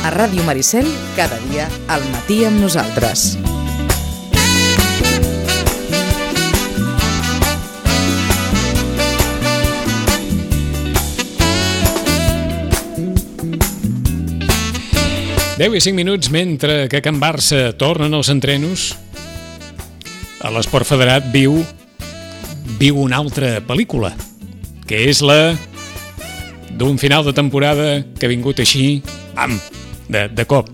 A Ràdio Maricel, cada dia, al matí amb nosaltres. Deu i cinc minuts mentre que Can Barça tornen els entrenos, a l'Esport Federat viu viu una altra pel·lícula, que és la d'un final de temporada que ha vingut així, am, de, de cop.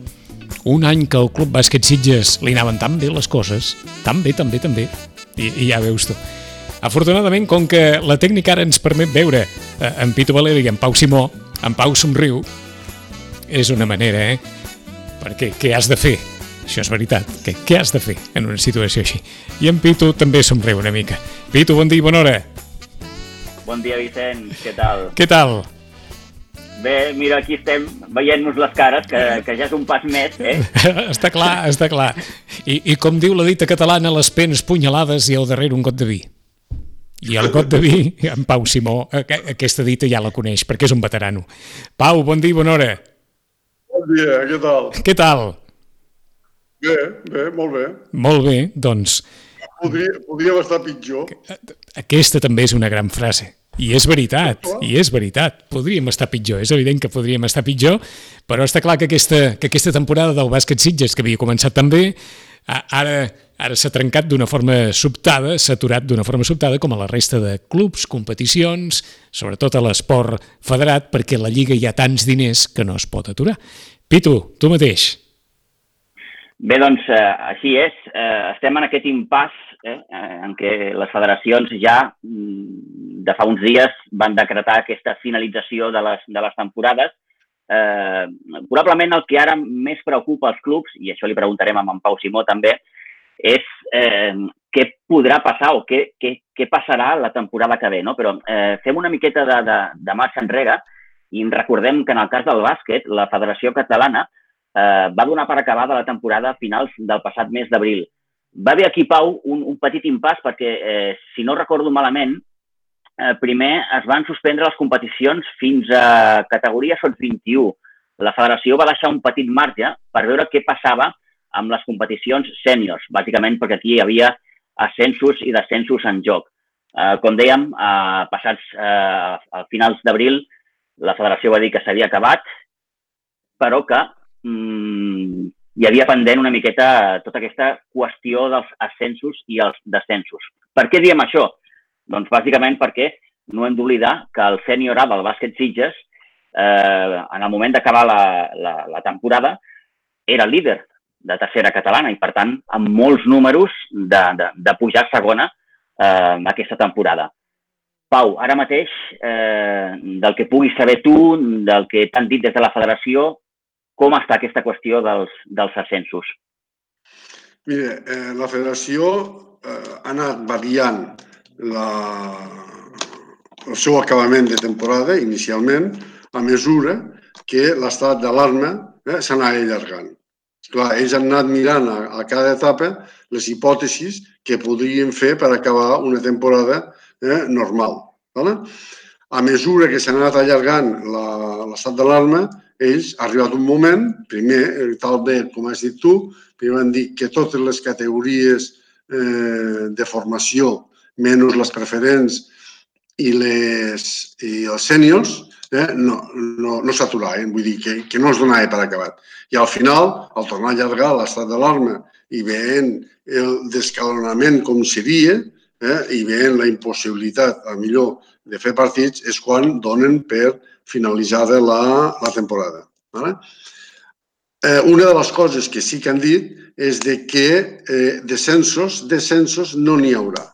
Un any que el Club Bàsquet Sitges li anaven tan bé les coses, tan bé, tan bé, tan bé, i, i ja veus tu. Afortunadament, com que la tècnica ara ens permet veure eh, en Pitu Valeri i en Pau Simó, en Pau somriu, és una manera, eh? Perquè què has de fer? Això és veritat. Què, què has de fer en una situació així? I en Pitu també somriu una mica. Pitu, bon dia i bona hora. Bon dia, Vicent. Què tal? Què tal? Bé, mira, aquí estem veient-nos les cares, que, que ja és un pas més, eh? està clar, està clar. I, I com diu la dita catalana, les penes punyalades i al darrere un got de vi. I el got de vi, en Pau Simó, aquesta dita ja la coneix, perquè és un veterano. Pau, bon dia i bona hora. Bon dia, què tal? Què tal? Bé, bé, molt bé. Molt bé, doncs... Podria, podríem estar pitjor. Aquesta també és una gran frase. I és veritat, i és veritat. Podríem estar pitjor, és evident que podríem estar pitjor, però està clar que aquesta, que aquesta temporada del bàsquet Sitges, que havia començat també, ara, ara s'ha trencat d'una forma sobtada, s'ha aturat d'una forma sobtada, com a la resta de clubs, competicions, sobretot a l'esport federat, perquè la Lliga hi ha tants diners que no es pot aturar. Pitu, tu mateix. Bé, doncs, eh, així és. Eh, estem en aquest impàs eh, en què les federacions ja mm, de fa uns dies van decretar aquesta finalització de les, de les temporades. Eh, probablement el que ara més preocupa als clubs, i això li preguntarem a en Pau Simó també, és eh, què podrà passar o què, què, què passarà la temporada que ve. No? Però eh, fem una miqueta de, de, de marxa enrere i recordem que en el cas del bàsquet, la Federació Catalana eh, va donar per acabada la temporada a finals del passat mes d'abril. Va haver aquí, Pau, un, un petit impàs perquè, eh, si no recordo malament, eh, primer es van suspendre les competicions fins a categoria sot 21. La federació va deixar un petit marge per veure què passava amb les competicions sèniors, bàsicament perquè aquí hi havia ascensos i descensos en joc. Eh, com dèiem, eh, passats eh, a finals d'abril, la federació va dir que s'havia acabat, però que mm, hi havia pendent una miqueta tota aquesta qüestió dels ascensos i els descensos. Per què diem això? Doncs bàsicament perquè no hem d'oblidar que el sènior A del bàsquet Sitges, eh, en el moment d'acabar la, la, la temporada, era líder de tercera catalana i, per tant, amb molts números de, de, de pujar a segona eh, aquesta temporada. Pau, ara mateix, eh, del que puguis saber tu, del que t'han dit des de la federació, com està aquesta qüestió dels, dels ascensos? Mira, eh, la federació eh, ha anat variant la, el seu acabament de temporada, inicialment, a mesura que l'estat d'alarma eh, s'anava allargant. Clar, ells han anat mirant a, a cada etapa les hipòtesis que podrien fer per acabar una temporada eh, normal. Vale? A mesura que s'ha anat allargant l'estat d'alarma, ells, ha arribat un moment, primer, tal bé com has dit tu, primer van dir que totes les categories eh, de formació, menys les preferents i, les, i els sèniors, eh, no, no, no s'aturaven, vull dir que, que no es donava per acabat. I al final, al tornar a allargar l'estat d'alarma i veient el descalonament com seria, eh, i veient la impossibilitat, a millor, de fer partits, és quan donen per finalitzada la, la temporada. Vale? Eh, una de les coses que sí que han dit és de que eh, descensos, descensos no n'hi haurà.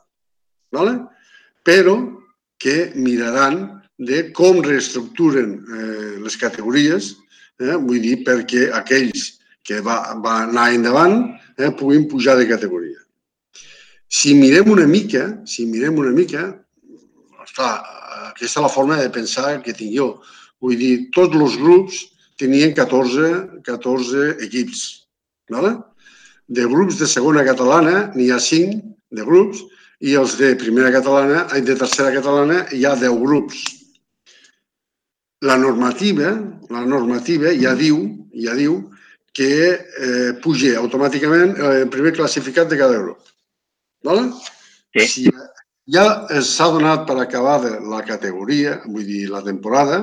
Vale? Però que miraran de com reestructuren eh, les categories, eh, vull dir, perquè aquells que va, va anar endavant eh, puguin pujar de categoria. Si mirem una mica, si mirem una mica, esclar, aquesta és la forma de pensar que tinc jo. Vull dir, tots els grups tenien 14, 14 equips. ¿vale? De grups de segona catalana n'hi ha 5 de grups i els de primera catalana, de tercera catalana hi ha 10 grups. La normativa, la normativa ja diu ja diu que eh, puja automàticament el primer classificat de cada grup. Vale? Sí. Si ja s'ha donat per acabada la categoria, vull dir, la temporada,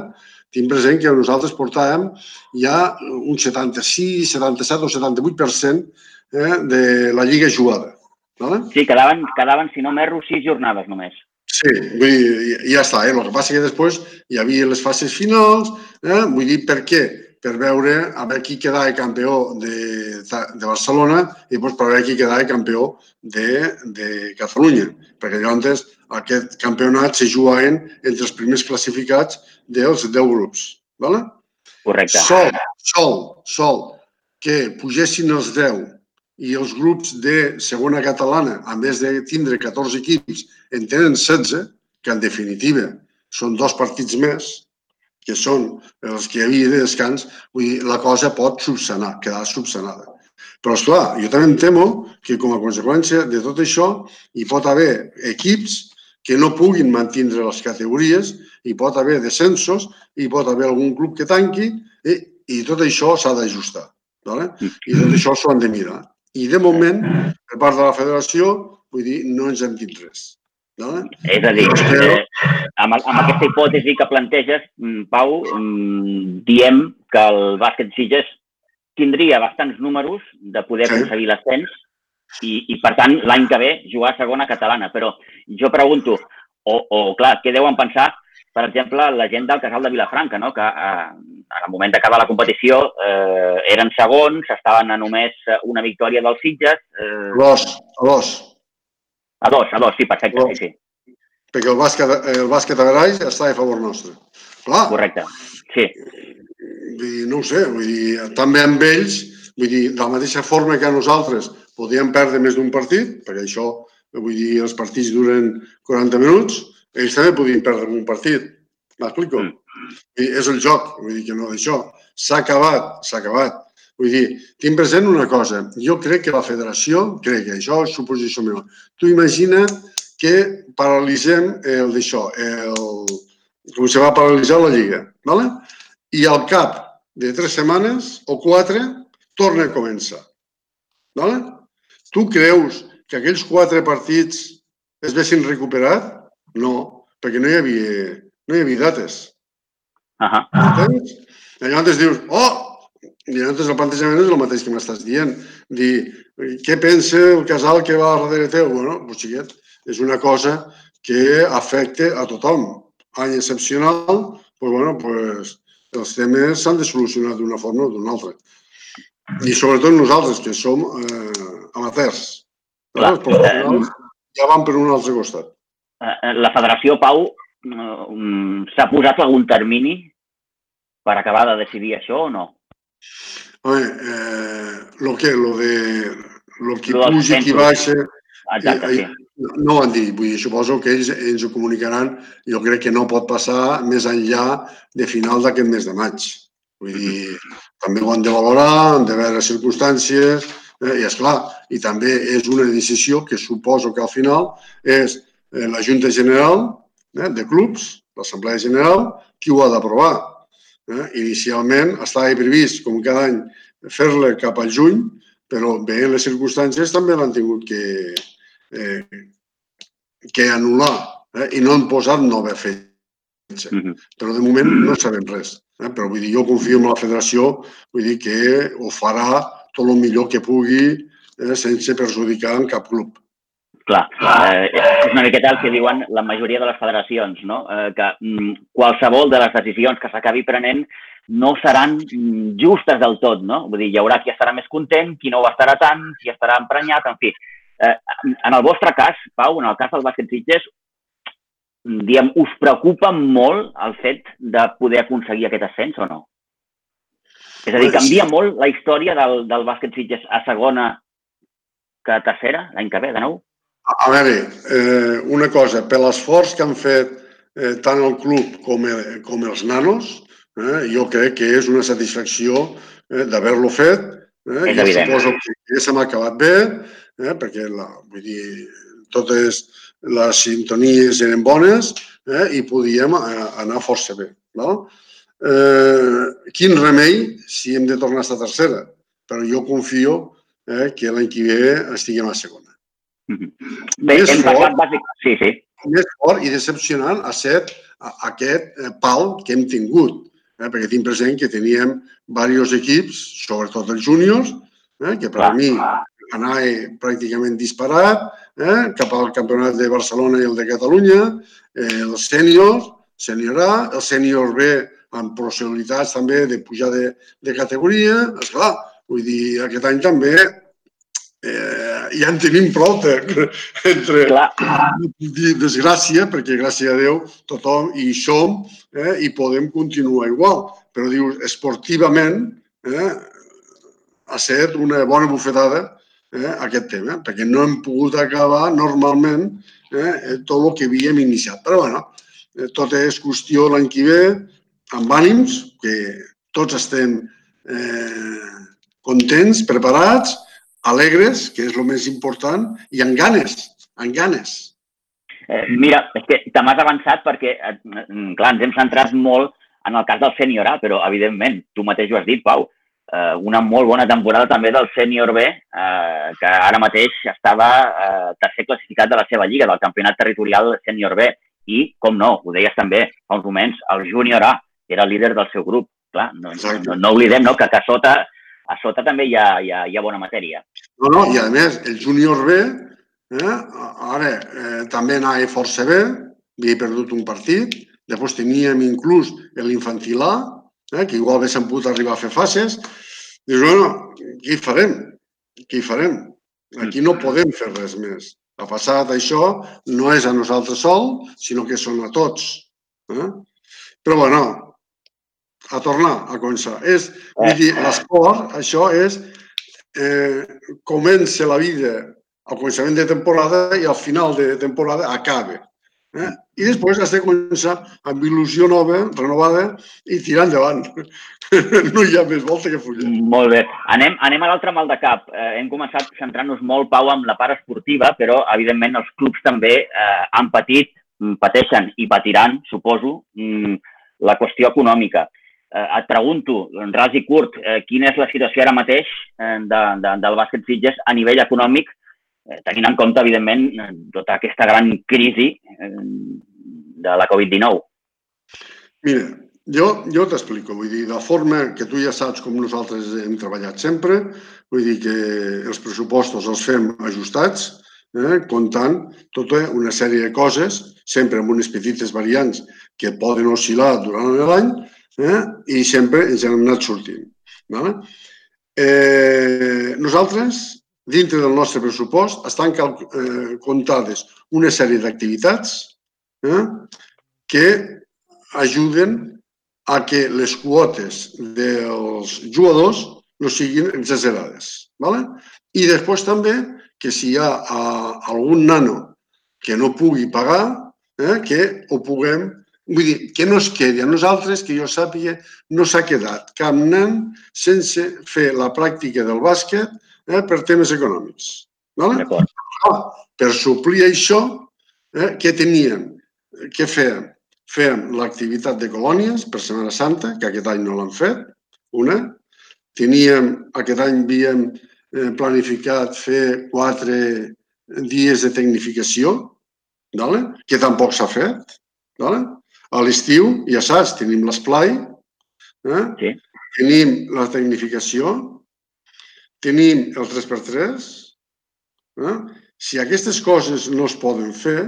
tinc present que nosaltres portàvem ja un 76, 77 o 78% eh, de la lliga jugada. Vale? Sí, quedaven, quedaven, si no m'erro, sis jornades només. Sí, vull dir, ja està. Eh? El que passa que després hi havia les fases finals, eh? vull dir, per què? Per veure a veure qui quedava campió de, de Barcelona i després per veure qui quedava campió de, de Catalunya. Perquè llavors aquest campionat se jugaven entre els primers classificats dels 10 grups. ¿vale? Correcte. Sol, sol, sol, que pugessin els 10 i els grups de segona catalana, a més de tindre 14 equips, en tenen 16, que en definitiva són dos partits més, que són els que hi havia de descans, vull dir, la cosa pot subsanar, quedar subsanada. Però, esclar, jo també em temo que com a conseqüència de tot això hi pot haver equips que no puguin mantindre les categories, hi pot haver descensos, hi pot haver algun club que tanqui i, i tot això s'ha d'ajustar. Vale? I tot això s'ho han de mirar. I de moment, per part de la federació, vull dir, no ens hem dit res. Vale? És a dir, eh, amb, amb aquesta hipòtesi que planteges, mm, Pau, mm, diem que el bàsquet Sitges tindria bastants números de poder Sí. aconseguir l'ascens i, i, per tant, l'any que ve jugar a segona catalana. Però jo pregunto, o, o clar, què deuen pensar, per exemple, la gent del Casal de Vilafranca, no? que eh, en el moment d'acabar la competició eh, eren segons, estaven a només una victòria dels Sitges, eh, L'os, l'os. a dos, a dos, sí, perfecte, sí, sí, Perquè el bàsquet, el bàsquet a està a favor nostre. Clar, correcte. Sí, vull dir, no ho sé, vull dir, també amb ells, vull dir, de la mateixa forma que nosaltres podíem perdre més d'un partit, perquè això, vull dir, els partits duren 40 minuts, ells també podien perdre un partit. M'explico? Mm. És el joc, vull dir que no d'això. S'ha acabat, s'ha acabat. Vull dir, tinc present una cosa. Jo crec que la federació, crec que això és suposició meva. Tu imagina que paralitzem el d'això, el, com se va paralitzar la Lliga, ¿vale? i al cap de tres setmanes o quatre torna a començar. ¿vale? Tu creus que aquells quatre partits es vessin recuperat? No, perquè no hi havia, no hi havia dates. Ahà. Entens? I llavors dius, oh, i llavors el plantejament és el mateix que m'estàs dient. Dir, què pensa el casal que va darrere teu? Bueno, pues, xiquet, és una cosa que afecta a tothom. Any excepcional, pues, bueno, pues, els temes s'han de solucionar d'una forma o d'una altra. I sobretot nosaltres, que som eh, amateurs. Clar, professionals ja van per un altre costat. Eh, La federació, Pau, eh, s'ha posat algun termini per acabar de decidir això o no? Home, eh, lo que, lo de, lo que Lo puja, qui censos. baixa, Exacte, Eh, sí. eh, no ho han dit, vull dir, suposo que ells ens ho comunicaran. Jo crec que no pot passar més enllà de final d'aquest mes de maig. Vull dir, també ho han de valorar, han de veure circumstàncies, eh, i és clar, i també és una decisió que suposo que al final és eh, la Junta General eh, de clubs, l'Assemblea General, qui ho ha d'aprovar. Eh? Inicialment estava previst, com cada any, fer-la cap al juny, però veient les circumstàncies també l'han tingut que, eh, que anul·lar eh? i no han posat nova fetge. Mhm. Però de moment no sabem res. Eh? Però vull dir, jo confio en la federació, vull dir que ho farà tot el millor que pugui eh? sense perjudicar en cap club. Clar, eh, és una miqueta el que diuen la majoria de les federacions, no? eh, que mm, qualsevol de les decisions que s'acabi prenent no seran mm, justes del tot, no? Vull dir, hi haurà qui estarà més content, qui no ho estarà tant, qui estarà emprenyat, en fi. Eh, en el vostre cas, Pau, en el cas del bàsquet Sitges, diem, us preocupa molt el fet de poder aconseguir aquest ascens o no? És a dir, canvia molt la història del, del bàsquet Sitges a segona que a tercera, l'any que ve, de nou? A veure, eh, una cosa, per l'esforç que han fet eh, tant el club com, el, com els nanos, eh, jo crec que és una satisfacció eh, d'haver-lo fet. Eh, És evident. suposo que, se m'ha acabat bé, eh, perquè la, vull dir, totes les sintonies eren bones eh, i podíem eh, anar força bé. No? eh, quin remei si hem de tornar a estar tercera. Però jo confio eh, que l'any que ve estiguem a segona. Bé, Més hem fort. parlat bàsic... Sí, sí. Més fort i decepcionant ha estat a- aquest eh, pal que hem tingut. Eh, perquè tinc present que teníem diversos equips, sobretot els júniors, eh, que per a Clar. mi anava pràcticament disparat eh, cap al campionat de Barcelona i el de Catalunya, eh, els sèniors, sènior A, el sènior B amb possibilitats també de pujar de, de categoria. Esclar, vull dir, aquest any també eh, ja en tenim prou de, entre Clar, desgràcia, perquè gràcies a Déu tothom hi som eh, i podem continuar igual. Però dius, esportivament eh, ha estat una bona bufetada eh, aquest tema, perquè no hem pogut acabar normalment eh, tot el que havíem iniciat. Però bueno, eh, tot és qüestió l'any que ve, amb ànims, que tots estem eh, contents, preparats, alegres, que és el més important, i amb ganes, amb ganes. Eh, mira, és que te m'has avançat perquè, eh, mm, clar, ens hem centrat molt en el cas del sènior A, però, evidentment, tu mateix ho has dit, Pau, eh, una molt bona temporada també del sènior B, eh, que ara mateix estava eh, tercer classificat de la seva lliga, del campionat territorial sènior B. I, com no, ho deies també fa uns moments, el júnior A era el líder del seu grup. Clar, no, no, no oblidem no, que, que a, sota, a també hi ha, hi ha, hi ha bona matèria. No, no, i a més, el júnior B, eh, ara eh, també anava força bé, havia perdut un partit, després teníem inclús l'infantil A, eh, que igual haguéssim pogut arribar a fer fases. Dius, bueno, què hi farem? Què hi farem? Aquí no podem fer res més. Ha passat això, no és a nosaltres sol, sinó que són a tots. Eh? Però, bueno, a tornar a començar. És, vull dir, l'esport, això és eh, comença la vida al començament de temporada i al final de temporada acaba. Eh? I després has de començar amb il·lusió nova, renovada i tirar endavant. no hi ha més volta que fulla. Molt bé. Anem, anem a l'altre mal de cap. Eh, hem començat centrant-nos molt, Pau, amb la part esportiva, però, evidentment, els clubs també eh, han patit, mm, pateixen i patiran, suposo, mm, la qüestió econòmica. Eh, et pregunto, ras i curt, eh, quina és la situació ara mateix eh, de, de, del bàsquet Sitges a nivell econòmic, eh, tenint en compte, evidentment, eh, tota aquesta gran crisi eh, de la Covid-19? Mira, jo, jo t'explico, vull dir, de forma que tu ja saps com nosaltres hem treballat sempre, vull dir que els pressupostos els fem ajustats, eh, comptant tota una sèrie de coses, sempre amb unes petites variants que poden oscil·lar durant l'any, eh, i sempre ens hem anat sortint. Vale? Eh, nosaltres, dintre del nostre pressupost, estan cal, eh, comptades una sèrie d'activitats eh, que ajuden a que les quotes dels jugadors no siguin exagerades. ¿vale? I després també que si hi ha a, algun nano que no pugui pagar, eh, que ho puguem Vull dir, que no es quedi. A nosaltres, que jo sàpiga, no s'ha quedat cap nen sense fer la pràctica del bàsquet eh, per temes econòmics. ¿vale? D'acord. Ah, per suplir això, eh, què teníem? Què fèiem? Fèiem l'activitat de colònies per Setmana Santa, que aquest any no l'han fet, una. Teníem, aquest any havíem eh, planificat fer quatre dies de tecnificació, vale? que tampoc s'ha fet. Vale? A l'estiu, ja saps, tenim l'esplai, eh? Sí. tenim la tecnificació, tenim el 3x3, eh? Si aquestes coses no es poden fer,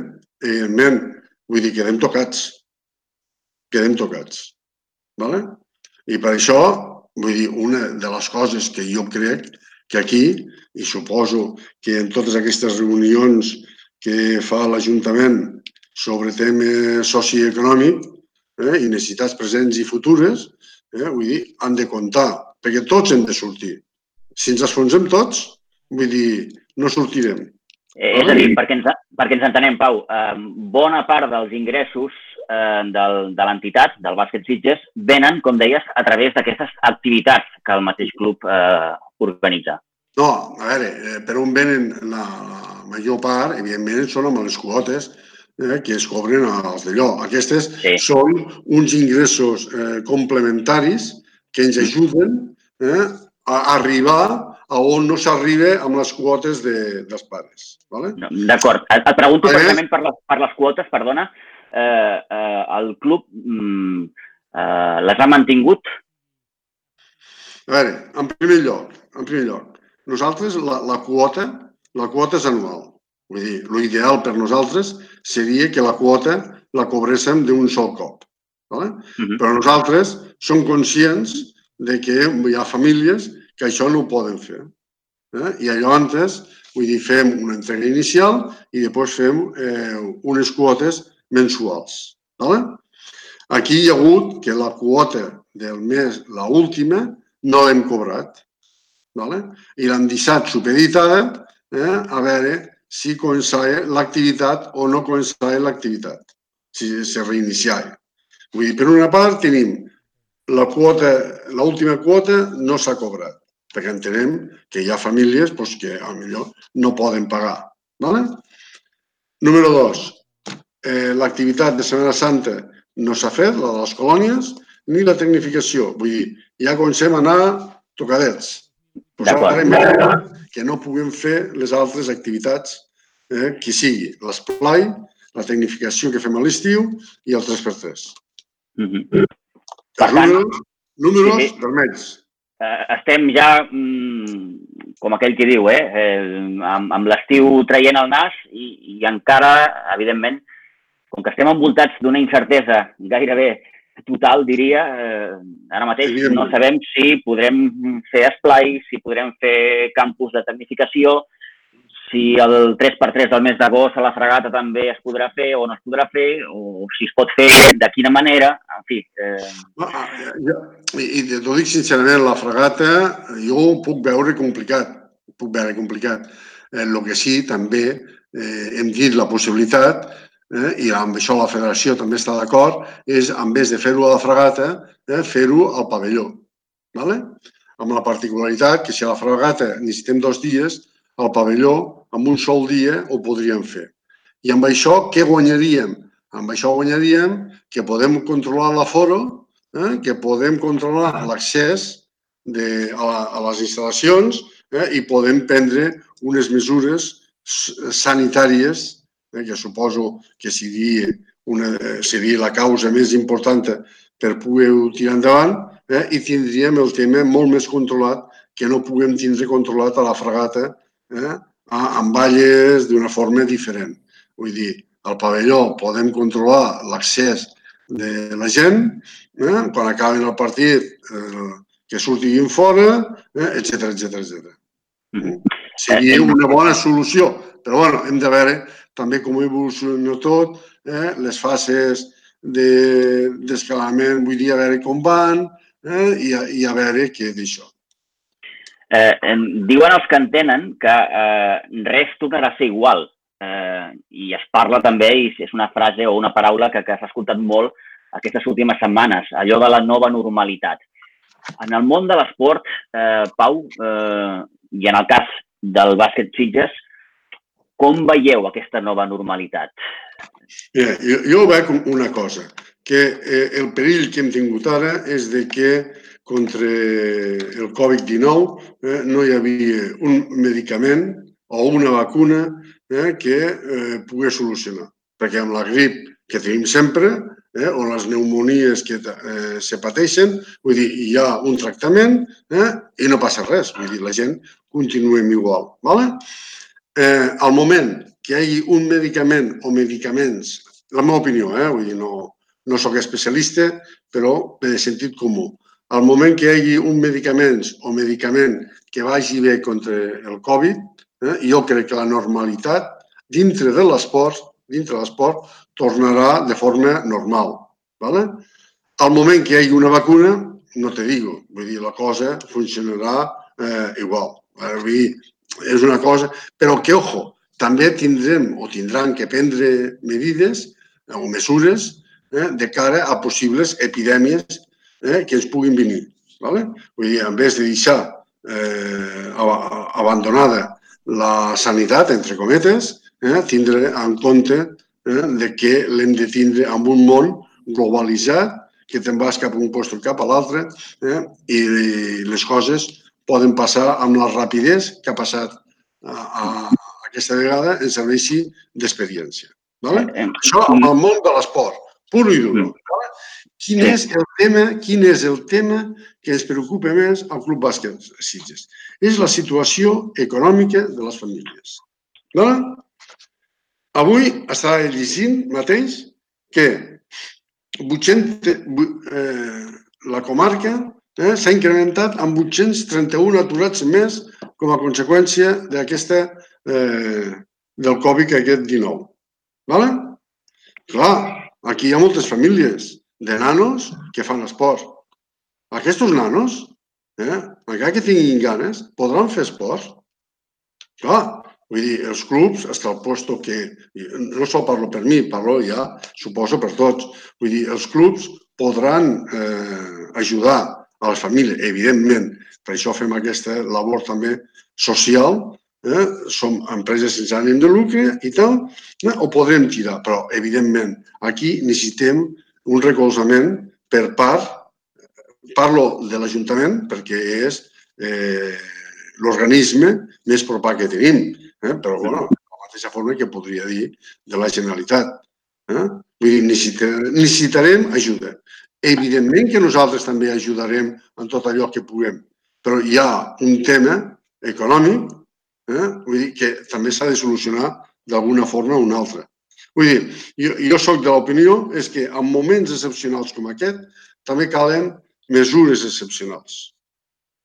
evidentment, vull dir, quedem tocats. Quedem tocats. Vale? I per això, vull dir, una de les coses que jo crec que aquí, i suposo que en totes aquestes reunions que fa l'Ajuntament sobre tema socioeconòmic eh, i necessitats presents i futures, eh, vull dir, han de comptar, perquè tots hem de sortir. Si ens esfonsem tots, vull dir, no sortirem. Eh, és a dir, perquè ens, perquè ens entenem, Pau, eh, bona part dels ingressos eh, del, de l'entitat, del bàsquet Sitges, venen, com deies, a través d'aquestes activitats que el mateix club eh, organitza. No, a veure, eh, per on venen la, la major part, evidentment, són amb les quotes eh, que es cobren als d'allò. Aquestes Sí. són uns ingressos eh, complementaris que ens ajuden eh, a arribar a on no s'arriba amb les quotes de, dels pares. ¿vale? No, D'acord. Et, et pregunto més- precisament per les, per les quotes, perdona. Eh, eh, el club mm, eh, les ha mantingut? A veure, en primer lloc, en primer lloc, nosaltres la, la quota, la quota és anual. Vull dir, l'ideal per nosaltres seria que la quota la cobréssim d'un sol cop. ¿vale? Mhm. Però nosaltres som conscients de que hi ha famílies que això no ho poden fer. Eh? I llavors, vull dir, fem una entrega inicial i després fem eh, unes quotes mensuals. ¿vale? Aquí hi ha hagut que la quota del mes, la última, no l'hem cobrat. ¿vale? I l'hem deixat supeditada eh, a veure si començava l'activitat o no començava l'activitat, si se reiniciava. Vull dir, per una part tenim la quota, l'última quota no s'ha cobrat, perquè entenem que hi ha famílies doncs, que a millor no poden pagar. ¿vale? Número dos, eh, l'activitat de Setmana Santa no s'ha fet, la de les colònies, ni la tecnificació. Vull dir, ja comencem a anar tocadets. Imagina que no puguem fer les altres activitats eh, que sigui l'esplai, la tecnificació que fem a l'estiu i el 3x3. Mhm. Els tant, números, números sí, sí. vermells. Eh, estem ja, mm, com aquell que diu, eh, eh amb, amb l'estiu traient el nas i, i encara, evidentment, com que estem envoltats d'una incertesa gairebé total, diria, eh, ara mateix no sabem si podrem fer esplai, si podrem fer campus de tecnificació, si el 3x3 del mes d'agost a la fregata també es podrà fer o no es podrà fer, o si es pot fer de quina manera, en fi. Eh, Ah, ja, I t'ho dic sincerament, la fregata jo ho puc veure complicat, puc veure complicat. Eh, el que sí, també eh, hem dit la possibilitat, eh, i amb això la federació també està d'acord, és, en vez de fer-ho a la fregata, eh, fer-ho al pavelló. ¿vale? Amb la particularitat que si a la fregata necessitem dos dies, al pavelló, amb un sol dia, ho podríem fer. I amb això, què guanyaríem? Amb això guanyaríem que podem controlar l'aforo, eh? que podem controlar l'accés a, la- a les instal·lacions eh? i podem prendre unes mesures sanitàries, eh? que suposo que seria, una, eh, seria la causa més important per poder-ho tirar endavant eh? i tindríem el tema molt més controlat que no puguem tindre controlat a la fregata eh? a- amb valles d'una forma diferent. Vull dir, al pavelló podem controlar l'accés de la gent, eh? quan acaben el partit, eh, que surtin fora, eh? etc etc etc. Seria una bona solució, però bueno, hem de veure també com evoluciona tot, eh? les fases de- d'escalament, vull dir, a veure com van eh? I, a, i a veure què d'això. Eh, em, diuen els que entenen que eh, res tornarà a ser igual. Eh, I es parla també, i és una frase o una paraula que, que s'ha escoltat molt aquestes últimes setmanes, allò de la nova normalitat. En el món de l'esport, eh, Pau, eh, i en el cas del bàsquet Sitges, com veieu aquesta nova normalitat? Mira, jo, jo veig una cosa, que eh, el perill que hem tingut ara és de que contra el Covid-19 eh, no hi havia un medicament o una vacuna eh, que eh, pogués solucionar. Perquè amb la grip que tenim sempre, eh, o les pneumonies que eh, se pateixen, vull dir, hi ha un tractament eh, i no passa res. Vull dir, la gent continuem igual. ¿vale? Eh, al moment que hi hagi un medicament o medicaments, la meva opinió, eh? vull dir, no, no sóc especialista, però de sentit comú. Al moment que hi hagi un medicaments o medicament que vagi bé contra el Covid, eh? jo crec que la normalitat dintre de l'esport, dintre de l'esport, tornarà de forma normal. ¿vale? Al moment que hi hagi una vacuna, no te digo, vull dir, la cosa funcionarà eh, igual. Vull dir, és una cosa, però que, ojo, també tindrem o tindran que prendre medides o mesures eh, de cara a possibles epidèmies eh, que ens puguin venir. ¿vale? Vull dir, en vez de deixar eh, ab- abandonada la sanitat, entre cometes, eh, tindre en compte eh, de que l'hem de tindre en un món globalitzat, que te'n vas cap a un lloc cap a l'altre, eh, i les coses poden passar amb la rapidesa que ha passat a, a, aquesta vegada en serveixi d'experiència. Vale? Eh, eh, Això amb el món de l'esport, pur i dur. Vale? Quin és el tema, quin és el tema que ens preocupa més al Club Bàsquet Sitges? És la situació econòmica de les famílies. Vale? Avui estava llegint mateix que 800, eh, la comarca eh, s'ha incrementat amb 831 aturats més com a conseqüència d'aquesta eh, del Covid aquest 19. Vale? Clar, aquí hi ha moltes famílies de nanos que fan esport. Aquests nanos, eh, encara que tinguin ganes, podran fer esport. Clar, vull dir, els clubs, està al posto que... No sol parlo per mi, parlo ja, suposo, per tots. Vull dir, els clubs podran eh, ajudar a les famílies, evidentment. Per això fem aquesta labor també social, eh? som empreses sense ànim de lucre i tal, eh? ho podrem tirar, però evidentment aquí necessitem un recolzament per part, parlo de l'Ajuntament perquè és eh, l'organisme més proper que tenim, eh? però bueno, de la mateixa forma que podria dir de la Generalitat. Eh? Vull dir, necessitarem ajuda. Evidentment que nosaltres també ajudarem en tot allò que puguem, però hi ha un tema econòmic eh? vull dir que també s'ha de solucionar d'alguna forma o una altra. Vull dir, jo, jo sóc de l'opinió és que en moments excepcionals com aquest també calen mesures excepcionals.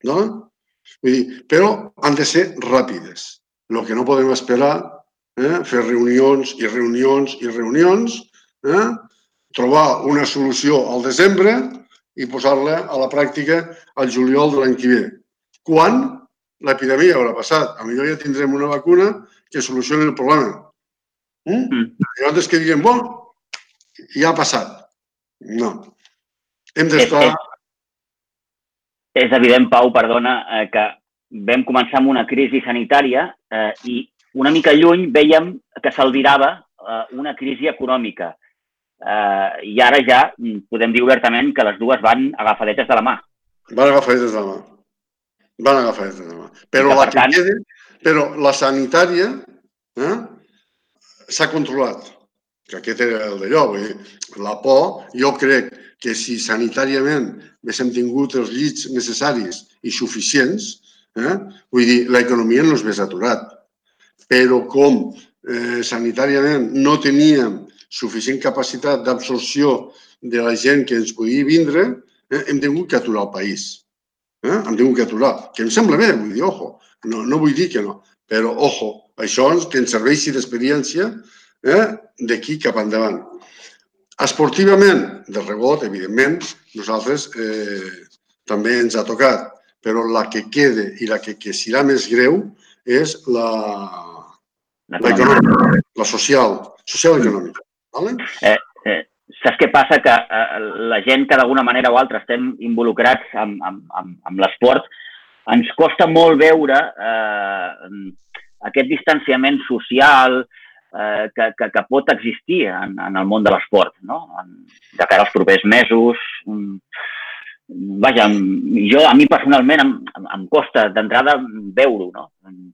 No? Vull dir, però han de ser ràpides. El que no podem esperar, eh? fer reunions i reunions i reunions, eh? Trobar una solució al desembre i posar-la a la pràctica al juliol de l'any que ve. Quan l'epidèmia haurà passat. A millor ja tindrem una vacuna que solucioni el problema. Mm? Mm. Llavors que diguem, bon, ja ha passat. No. Hem d'estar... És, és, evident, Pau, perdona, eh, que vam començar amb una crisi sanitària eh, i una mica lluny veiem que s'albirava eh, una crisi econòmica. Eh, I ara ja podem dir obertament que les dues van agafadetes de la mà. Van agafadetes de la mà. Van agafar aquesta demà. Però, la que quede, però la sanitària eh, s'ha controlat. Que aquest era el d'allò. Dir, la por, jo crec que si sanitàriament haguéssim tingut els llits necessaris i suficients, eh, vull dir, l'economia no s'hagués aturat. Però com eh, sanitàriament no teníem suficient capacitat d'absorció de la gent que ens podia vindre, eh, hem tingut que aturar el país. Eh? Em tinc que aturar, que em sembla bé, vull dir, ojo, no, no vull dir que no, però ojo, això que ens serveixi d'experiència eh? d'aquí cap endavant. Esportivament, de rebot, evidentment, nosaltres eh, també ens ha tocat, però la que quede i la que, que serà més greu és la, la, econòmica, la social, social econòmica. Vale? Eh, eh, saps què passa? Que eh, la gent que d'alguna manera o altra estem involucrats amb, amb, amb, amb l'esport, ens costa molt veure eh, aquest distanciament social eh, que, que, que pot existir en, en el món de l'esport, no? de cara als propers mesos. Vaja, jo, a mi personalment em, em costa d'entrada veure-ho, no?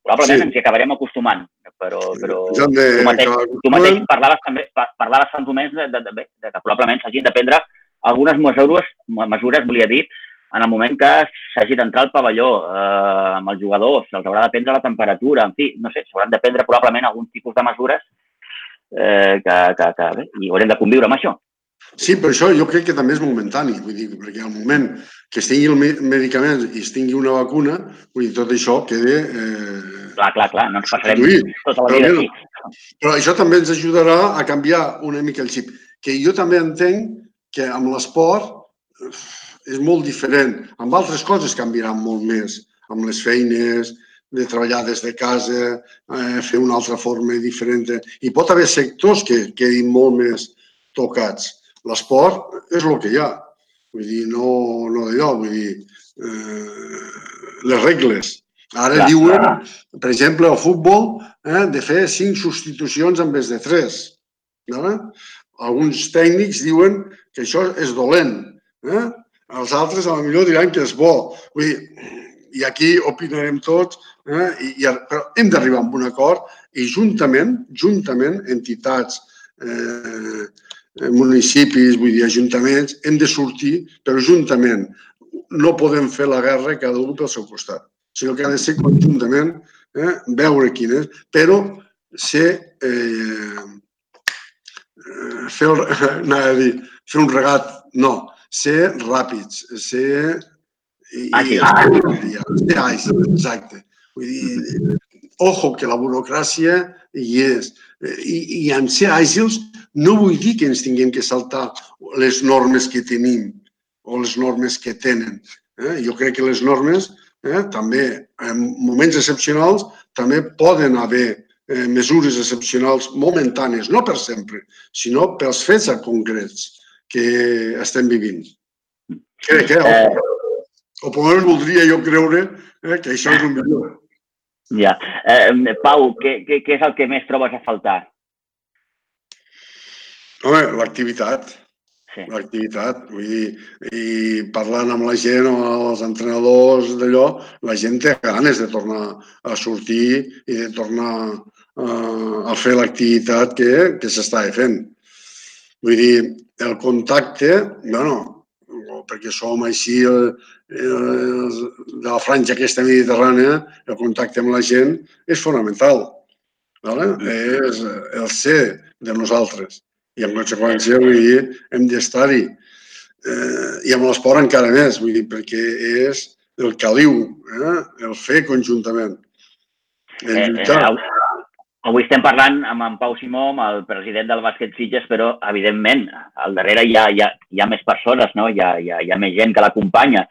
Probablement sí. ens hi acabarem acostumant, però, però de, tu, mateix, tu mateix parlaves, també, parlaves fa uns moments de, de, de, de que probablement s'hagin de prendre algunes mesures, mesures, volia dir, en el moment que s'hagi d'entrar al pavelló eh, amb els jugadors, se'ls haurà de prendre la temperatura, en fi, no sé, s'hauran de prendre probablement algun tipus de mesures eh, que, que, que bé, i haurem de conviure amb això. Sí, per això jo crec que també és momentani, vull dir, perquè al moment que es tingui el medicament i es tingui una vacuna, vull dir, tot això queda... Eh, clar, clar, clar, no ens passarem tota la vida però, aquí. Però això també ens ajudarà a canviar una mica el xip, que jo també entenc que amb l'esport eh, és molt diferent. Amb altres coses canviaran molt més, amb les feines, de treballar des de casa, eh, fer una altra forma diferent. I pot haver sectors que quedin molt més tocats l'esport és el que hi ha. Vull dir, no, no d'allò, vull dir, eh, les regles. Ara clar, diuen, clar. per exemple, el futbol, eh, de fer cinc substitucions en vez de tres. No? Alguns tècnics diuen que això és dolent. Eh? Els altres, a lo millor, diran que és bo. Vull dir, i aquí opinarem tots, eh? I, i, però hem d'arribar a un acord i juntament, juntament, entitats, eh, municipis, vull dir, ajuntaments, hem de sortir, però juntament. No podem fer la guerra cada un pel seu costat, sinó que ha de ser conjuntament, eh, veure quin és, però ser, eh, fer, anava a dir, fer un regat, no, ser ràpids, ser... I, àgil. Ser àgil, exacte. Vull dir, ojo, que la burocràcia hi és. I, i en ser àgils no vull dir que ens tinguem que saltar les normes que tenim o les normes que tenen. Eh? Jo crec que les normes eh, també, en moments excepcionals, també poden haver eh, mesures excepcionals momentànies, no per sempre, sinó pels fets concrets que estem vivint. Crec que, eh, o, o per almenys voldria jo creure eh, que això és el millor. Ja. Eh, Pau, què, què, què és el que més trobes a faltar? Home, l'activitat. Sí. L'activitat. Vull dir, i parlant amb la gent o els entrenadors d'allò, la gent té ganes de tornar a sortir i de tornar a, a fer l'activitat que, que s'està fent. Vull dir, el contacte, bueno, perquè som així el, el, de la franja aquesta mediterrània, el contacte amb la gent és fonamental. Vale? És el ser de nosaltres i en conseqüència vull dir, hem d'estar-hi. Eh, I amb l'esport encara més, vull dir, perquè és el caliu, eh? el fer conjuntament. El eh, lluitar. Eh, eh, avui estem parlant amb en Pau Simó, amb el president del bàsquet Sitges, però, evidentment, al darrere hi ha, hi ha, hi ha més persones, no? hi, ha, hi, ha, hi ha més gent que l'acompanya.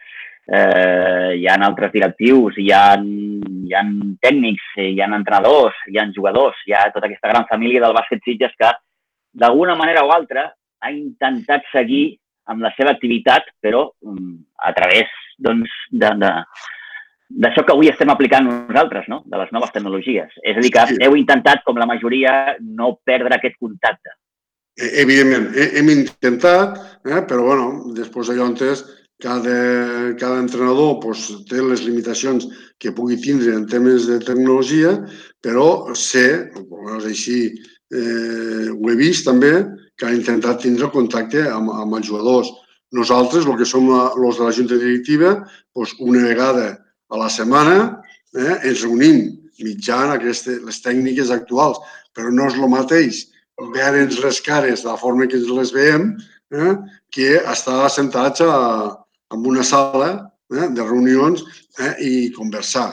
Eh, hi ha altres directius, hi ha, hi ha tècnics, hi ha entrenadors, hi ha jugadors, hi ha tota aquesta gran família del bàsquet Sitges que d'alguna manera o altra, ha intentat seguir amb la seva activitat, però mm, a través doncs, de, de, d'això que avui estem aplicant nosaltres, no? de les noves tecnologies. És a dir, que heu intentat, com la majoria, no perdre aquest contacte. E, evidentment, hem intentat, eh? però bueno, després d'allò entès, cada, cada entrenador pues, té les limitacions que pugui tindre en temes de tecnologia, però sé, és així, eh, ho he vist també, que han intentat tindre contacte amb, amb els jugadors. Nosaltres, el que som els de la Junta Directiva, doncs una vegada a la setmana eh, ens reunim mitjant aquestes, les tècniques actuals, però no és el mateix veure'ns les cares de la forma que ens les veiem eh, que estar assentats a, en una sala eh, de reunions eh, i conversar.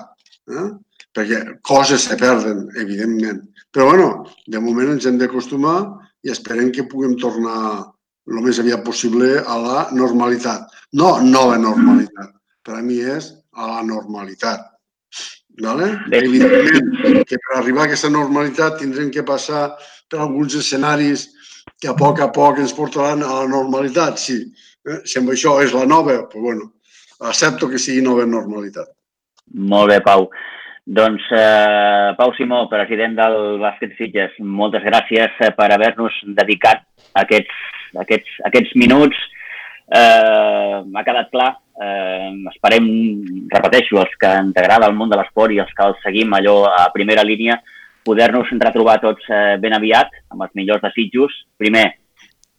Eh? Perquè coses se perden, evidentment. Però, bueno, de moment ens hem d'acostumar i esperem que puguem tornar el més aviat possible a la normalitat. No nova normalitat, per a mi és a la normalitat. Vale? Evidentment que per arribar a aquesta normalitat tindrem que passar per alguns escenaris que a poc a poc ens portaran a la normalitat, sí. Eh? Si amb això és la nova, doncs bueno, accepto que sigui nova normalitat. Molt bé, Pau. Doncs eh, Pau Simó, president del Bàsquet Sitges, moltes gràcies eh, per haver-nos dedicat aquests, aquests, aquests minuts. Eh, M'ha quedat clar, eh, esperem, repeteixo, els que ens agrada el món de l'esport i els que el seguim allò a primera línia, poder-nos retrobar tots eh, ben aviat, amb els millors desitjos. Primer,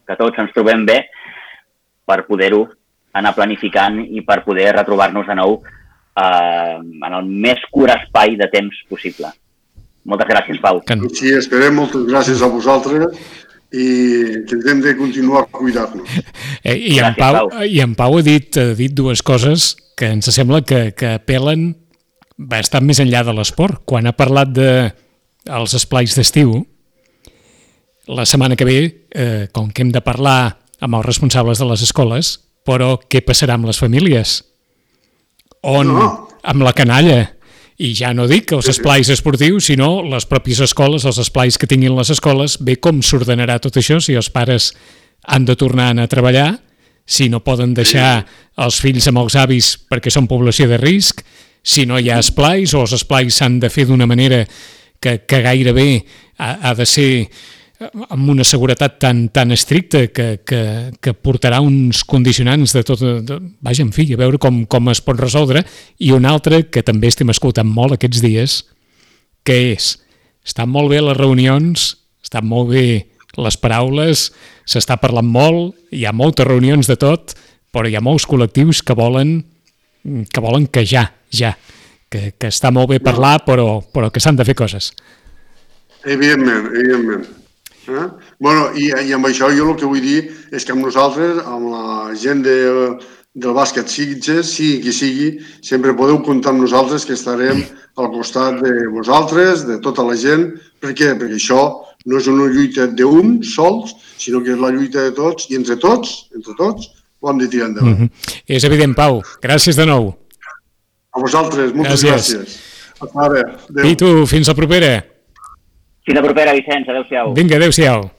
que tots ens trobem bé per poder-ho anar planificant i per poder retrobar-nos de nou eh, en el més curt espai de temps possible. Moltes gràcies, Pau. Sí, esperem. Moltes gràcies a vosaltres i que hem de continuar cuidar-nos. Eh, I, en Pau, Pau. I en Pau ha dit, ha dit dues coses que ens sembla que, que apel·len bastant més enllà de l'esport. Quan ha parlat de els esplais d'estiu, la setmana que ve, eh, com que hem de parlar amb els responsables de les escoles, però què passarà amb les famílies? on no. amb la canalla i ja no dic els esplais esportius, sinó les pròpies escoles, els esplais que tinguin les escoles, bé com s'ordenarà tot això si els pares han de tornar a treballar, si no poden deixar els fills amb els avis perquè són població de risc, si no hi ha esplais o els esplais s'han de fer d'una manera que, que gairebé ha, ha de ser amb una seguretat tan, tan estricta que, que, que portarà uns condicionants de tot... De, vaja, en fi, a veure com, com es pot resoldre. I un altre que també estem escoltant molt aquests dies, que és, estan molt bé les reunions, estan molt bé les paraules, s'està parlant molt, hi ha moltes reunions de tot, però hi ha molts col·lectius que volen que volen que ja, ja, que, que està molt bé parlar, però, però que s'han de fer coses. Evidentment, evidentment. Eh? Bueno, i, i amb això jo el que vull dir és que amb nosaltres, amb la gent de, del bàsquet Sitges, sigui qui sigui, sempre podeu comptar amb nosaltres que estarem al costat de vosaltres, de tota la gent. Per què? Perquè això no és una lluita d'un sols, sinó que és la lluita de tots i entre tots, entre tots, ho hem de tirar endavant. Mm -hmm. És evident, Pau. Gràcies de nou. A vosaltres, moltes gràcies. gràcies. Ara, I tu, fins la propera. Fins la propera, Vicenç. Adéu-siau. Vinga, adéu-siau.